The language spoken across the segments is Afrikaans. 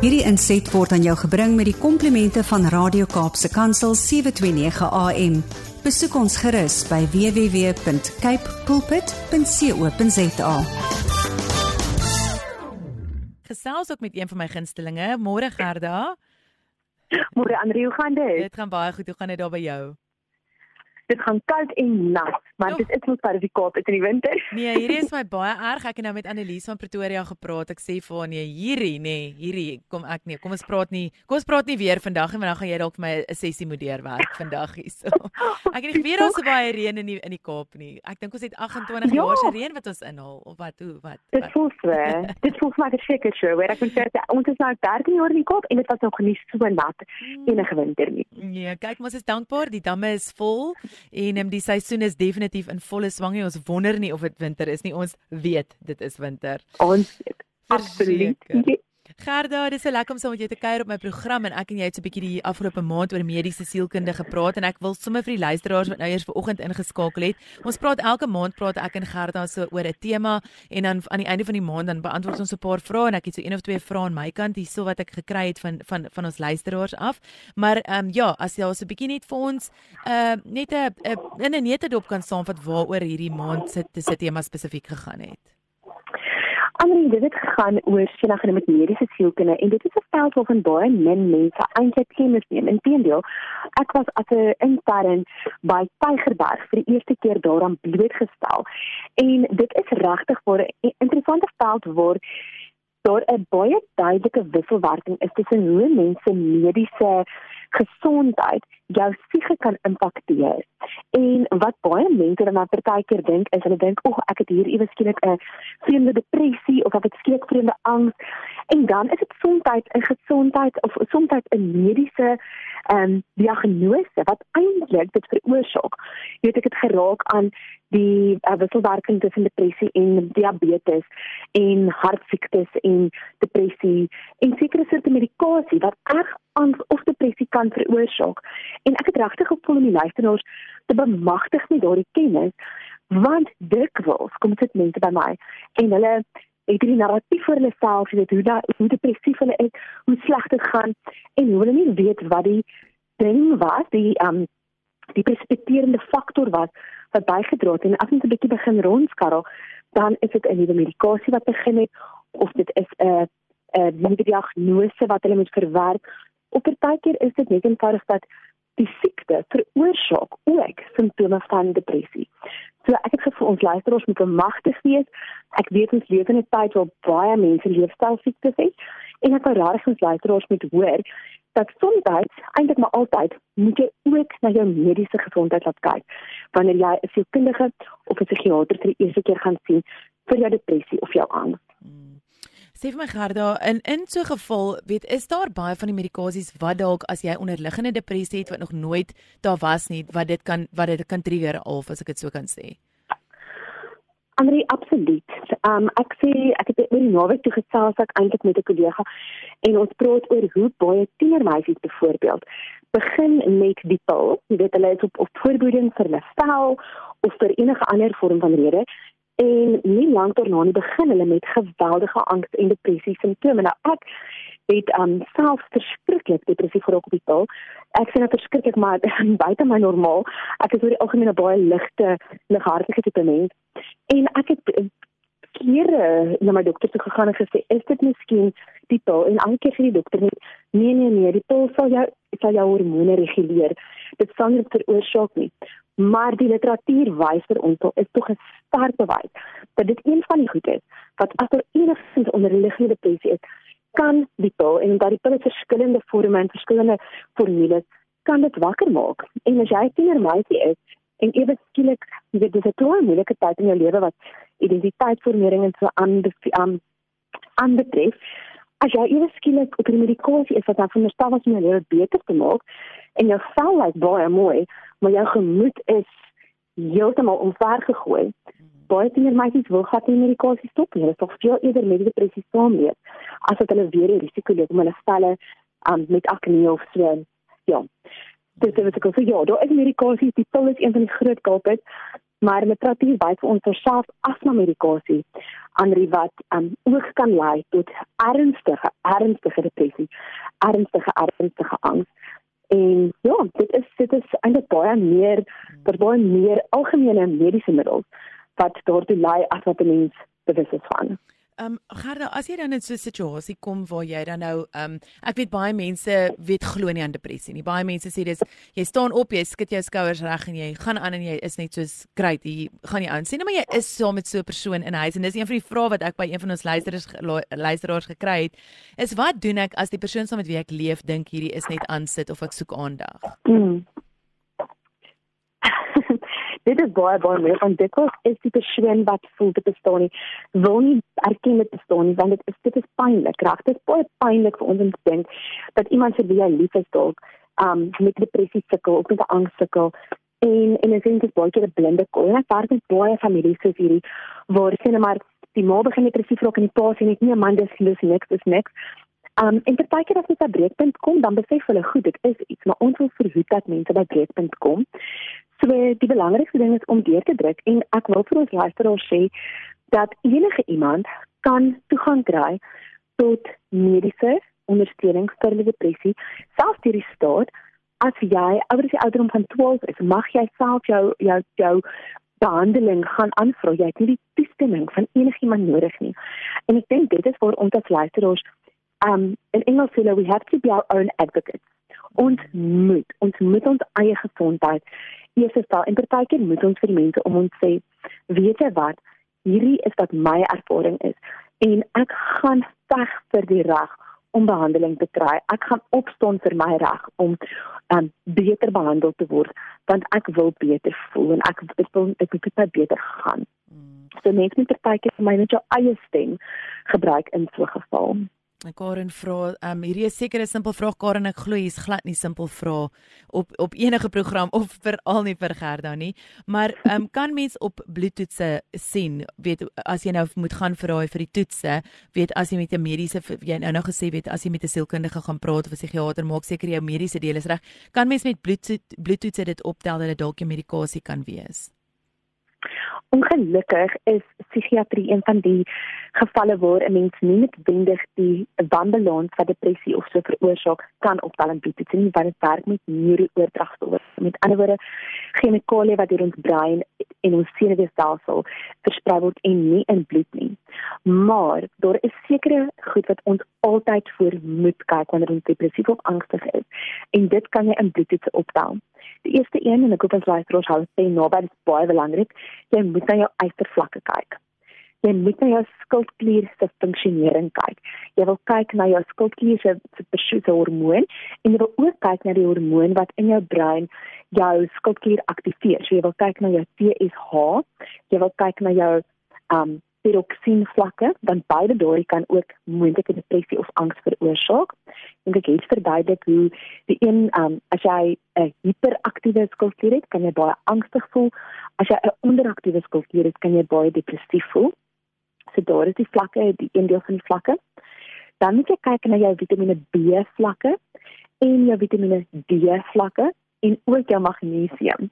Hierdie inset word aan jou gebring met die komplimente van Radio Kaapse Kansel 729 AM. Besoek ons gerus by www.cape pulpit.co.za. Gesels ook met een van my gunstelinge, môre Gerda. Môre Andre, hoe gaan dit? Dit gaan baie goed. Hoe gaan dit daar by jou? Dit gaan koud en nat, maar Oh. dit is mos part die Kaap in die winter. Nee, hierdie is my baie erg. Ek het nou met Annelies van Pretoria gepraat. Ek sê vir haar nee, hierdie nee, hierdie kom ek nee. Kom ons praat nie. Kom ons praat nie weer vandag nie, want dan gaan jy dalk vir my 'n sessie moet deurwerk vandag hierso. Ek het nie geweet daar so baie reën in die in die Kaap nie. Ek dink ons het 28 Ja. jaar se reën wat ons inhaal of wat hoe wat. Dit wat? voel so. dit voel vir my verseker so. Waar ek moet sê ons is nou 13 jaar in die Kaap en dit was nog nie so nat enige winter nie. Nee, kyk, ons is dankbaar. Die damme is vol en um, die seisoen is definitief in volle swang. nie. Ons wonder nie of dit winter is nie. Ons weet dit is winter. Ons absoluut. Gerda, dis so lekker om saam met jou te kuier op my program en ek en jy het so 'n bietjie die afgelope maand oor mediese sielkunde gepraat en ek wil sommer vir die luisteraars wat nou eers vanoggend ingeskakel het. Ons praat elke maand praat ek en Gerda so oor 'n tema en dan aan die einde van die maand dan beantwoord ons 'n paar vrae en ek het so een of twee vrae aan my kant hierso wat ek gekry het van van van ons luisteraars af. Maar ehm um, ja, as jy so 'n bietjie net vir ons uh net 'n in 'n netedop kan saamvat waaroor hierdie maand se se tema spesifiek gegaan het. Andre, dit het gegaan oor sienagene met mediese sielkunde en dit is 'n veld waarvan baie min mense eintlik kennis neem. Inteendeel, ek was as 'n intern by Tygerberg vir die eerste keer daaraan blootgestel. En dit is regtig 'n interessante veld waar daar 'n baie duidelike wisselwerking is tussen hoe mense mediese gesondheid jou siege kan impakteer. En wat baie mense dan partykeer dink is hulle dink, "Ag, ek het hier iewes skielik 'n vreemde depressie of ek het skielik vreemde angs." En dan is dit soms 'n gesondheid of soms 'n mediese ehm um, diagnose wat eintlik dit veroorsaak. Jy weet ek het geraak aan die uh, wisselwerking tussen depressie en diabetes en hartsiektes en depressie en sekere soorte medikasie wat erg angs of depressie kan veroorsaak. En ek het regtig gevoel om die luisteraars te bemagtig met daardie kennis want dikwels kom dit mense by my en hulle het hierdie narratief vir hulle self, jy weet hoe da, hoe depressief hulle is, hoe sleg dit gaan en hoe hulle nie weet wat die ding was, die um, die precipiterende faktor was wat bygedra het en as ons 'n bietjie begin rondskarrel, dan is dit 'n nuwe medikasie wat begin het of dit is 'n 'n nuwe diagnose wat hulle moet verwerk. Op partykeer is dit net eenvoudig dat die siekte veroorsaak ook simptome van depressie. So ek het gevoel ons luisteraars moet bemagtig wees. Ek weet ons leef in 'n tyd waar baie mense leefstylsiektes het en ek wil regtig ons luisteraars moet hoor dat soms eintlik maar altyd moet jy ook na jou mediese gesondheid laat kyk wanneer jy 'n sielkundige of 'n psigiater vir die eerste keer gaan sien vir jou depressie of jou angs. Sê vir my Gerda, in in so 'n geval, weet is daar baie van die medikasies wat dalk as jy onderliggende depressie het wat nog nooit daar was nie, wat dit kan wat dit kan trigger al as ek dit so kan sê. Andrie, absoluut. Um ek sê ek het die naweek toe gesels ek eintlik met 'n kollega en ons praat oor hoe baie tienermeisies byvoorbeeld begin met die pil. Jy weet hulle is op op voorbereiding vir 'n vel of vir enige ander vorm van rede en nie lank daarna nie begin hulle met geweldige angs en depressie simptome. Nou ek het um self verskriklik depressief geraak op die pil. Ek sien dit verskriklik maar buite my normaal. Ek is oor die algemeen 'n baie ligte, lighartige tipe mens. En ek het kere na my dokter toe gegaan en gesê, "Is dit miskien die pil?" En elke keer sê die dokter net, "Nee, nee, nee, die pil sal jou sal jou hormone reguleer. Dit sal nie veroorsaak nie." Maar die literatuur wys vir ons al is tog 'n sterk bewys dat dit een van die goed is wat as daar enigstens onderliggende depressie is, kan die pil en dat die pil verskillende vorme en verskillende formules kan dit wakker maak. En as jy tienermeisie is en ewe skielik, jy weet dis 'n klein moeilike tyd in jou lewe wat identiteitsvormering en so aan aan aanbetref. As jy ewe skielik op 'n medikasie is wat dan veronderstel was om jou lewe beter te maak en jou vel lyk baie mooi, maar jou gemoed is heeltemal omvergegooi. Baie tienermeisies wil glad nie medikasie stop. Hulle tog veel eerder met depressie saamleef as wat hulle weer 'n risiko loop om hulle velle um, met akne of so. Ja. Dit is ek sê ja, daar is medikasie, die pil is een van die groot culprits, maar hier baie vir ons self asma medikasie ander wat um, ook kan lei tot ernstige ernstige depressie, ernstige ernstige angs. En ja, dit is dit is eintlik baie meer ter baie meer algemene mediese middels wat daartoe lei as wat 'n mens bewus is van. Ehm um, Gerda, as jy dan in so 'n situasie kom waar jy dan nou ehm um, ek weet baie mense weet glo nie aan depressie nie. Baie mense sê dis jy staan op, jy skud jou skouers reg en jy gaan aan en jy is net soos great, jy gaan nie aan sien nie, maar jy is saam met so 'n persoon in huis en dis een van die vrae wat ek by een van ons luisteraars luisteraars gekry het, is wat doen ek as die persoon saam met wie ek leef dink hierdie is net aansit of ek soek aandag? Mm. Dit is baie baie meer van dit was is die persoon wat voel dit bestaan nie wil nie erken dit bestaan nie want dit is dit is pynlik reg dit is baie pynlik vir ons om te dink dat iemand se jy lief is dalk um met depressie sukkel of met angs sukkel en en ek dink dit is baie keer 'n blinde kol. En ek werk met baie families soos hierdie waar sien maar die ma begin depressief raak en die pa sê net nee man dis niks dis niks Um en partykeer as dit by breekpunt kom, dan besef hulle goed, dit is iets, maar ons wil verhoed dat mense by breekpunt kom. So die belangrikste ding is om deur te druk en ek wil vir ons luisteraars sê dat enige iemand kan toegang kry tot mediese ondersteuning vir depressie selfs deur die staat. As jy ouer as die ouderdom van 12 is mag jy self jou jou jou behandeling gaan aanvra. Jy het nie die toestemming van enigiemand nodig nie. En ek dink dit is waar ons as luisteraars um in Engels sê we have to be our own advocates. Ons moet ons moet ons eie gesondheid eers stel en partykeer moet ons vir die mense om ons sê weet jy wat? Hierdie is wat my ervaring is en ek gaan veg vir die reg om behandeling te kry. Ek gaan opstaan vir my reg om um, beter behandel te word want ek wil beter voel en ek ek wil ek wil net beter gaan. Mm. so mense moet partykeer vir my net jou eie stem gebruik in so 'n geval Karen vra, ehm um, hierdie is seker 'n simpel vraag Karen, ek glo hier's glad nie simpel vra op op enige program of veral nie vir Gerda nie. Maar ehm um, kan mens op bloedtoetse sien, weet as jy nou moet gaan vir daai vir die toetse, weet as jy met 'n mediese jy nou nou gesê weet as jy met 'n sielkundige gaan praat of 'n psigiater maak seker jou mediese deel is reg. Kan mens met bloedtoetse dit optel dat dit dalk 'n medikasie kan wees? Ongelukkig is psigiatrie een van die gevalle waar 'n mens nie noodwendig die wanbalans van depressie of so veroorsaak kan optel en is nie wat dit werk met neurooordragstowwe. Met ander woorde, chemikalieë wat deur ons brein en ons senuweestelsel versprei word en nie in bloed nie. Maar daar is sekere goed wat ons altyd voor moet kyk wanneer ons depressief of angstig is en dit kan jy in bloedtoetse optel. Die eerste een en ek hoop ons luisteraars hou sê naby dit is baie belangrik, jy moet na jou eistervlakke kyk. Jy moet na jou skildklier se funksionering kyk. Jy wil kyk na jou skildklier se spesifieke hormoon en jy wil ook kyk na die hormoon wat in jou brein jou skildklier aktiveer. So jy wil kyk na jou TSH, jy wil kyk na jou um tiroksien vlakke want beide daai kan ook moontlike depressie of angs veroorsaak. En ek het verduidelik hoe die een um as jy 'n hiperaktiewe skildklier het, kan jy baie angstig voel. As jy 'n onderaktiewe skildklier het, kan jy baie depressief voel. So daar is die vlakke, die een deel van die vlakke. Dan moet jy kyk na jou Vitamiene B vlakke en jou Vitamiene D vlakke en ook jou magnesium.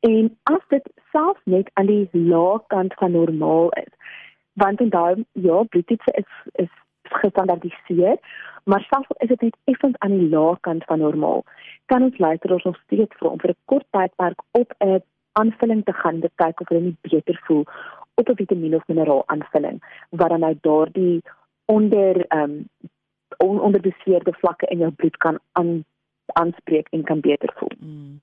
En as dit selfs net aan die lae kant van normaal is, want onthou ja, bloedtoetse is is gestandaardiseer, maar selfs is dit net effens aan die lae kant van normaal, kan ons luisteraars nog steeds vir vir 'n kort tydperk op 'n aanvulling te gaan kyk of hulle nie beter voel op 'n vitamine of mineraal aanvulling wat dan nou daardie onder ehm um, onderbeseerde vlakke in jou bloed kan aan aanspreek en kan beter voel. Mm.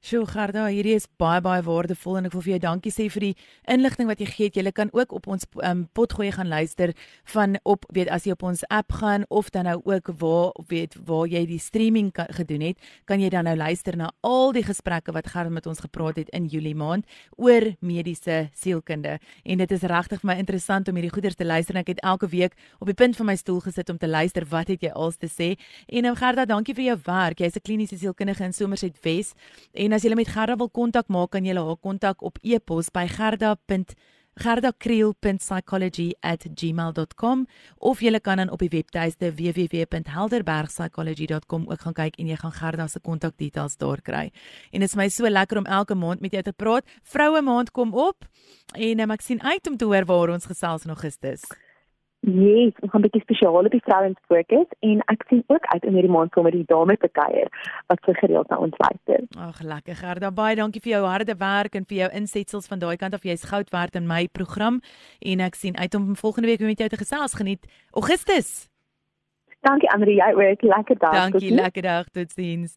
Sjoe Gerda, hierdie is baie baie waardevol en ek wil vir jou dankie sê vir die inligting wat jy het. Jy kan ook op ons um, potgooi gaan luister van op weet as jy op ons app gaan of dan nou ook waar weet waar jy die streaming kan, gedoen het, kan jy dan nou luister na al die gesprekke wat Gerda met ons gepraat het in Julie maand oor mediese sielkunde. En dit is regtig vir my interessant om hierdie goeders te luister en ek het elke week op die punt van my stoel gesit om te luister wat het jy als te sê. En nou Gerda, dankie vir jou werk. Jy's 'n kliniese sielkundige in Somerset Wes en En as jy met Gerda wil kontak maak, kan jy haar kontak op e-pos by gerda gerdakriel.psychology@gmail.com of jy kan dan op die webtuiste www.helderbergpsychology.com ook gaan kyk en jy gaan Gerda se kontakdetails daar kry. En dit is my so lekker om elke maand met jou te praat. Vroue maand kom op en um, ek sien uit om te hoor waar ons gesels in Augustus. Yes, ons gaan 'n bietjie spesiaal op die vrouens fokus en ek sien ook uit om hierdie maand saam met die dames te kuier wat so gereeld na ons luister. Ag, lekker Gerda, baie dankie vir jou harde werk en vir jou insetsels van daai kant af. Jy's goud werd in my program en ek sien uit om volgende week met jou te gesels. Geniet Augustus. Dankie Andri, jy ook lekker dag. Dankie, lekker dag. Totsiens.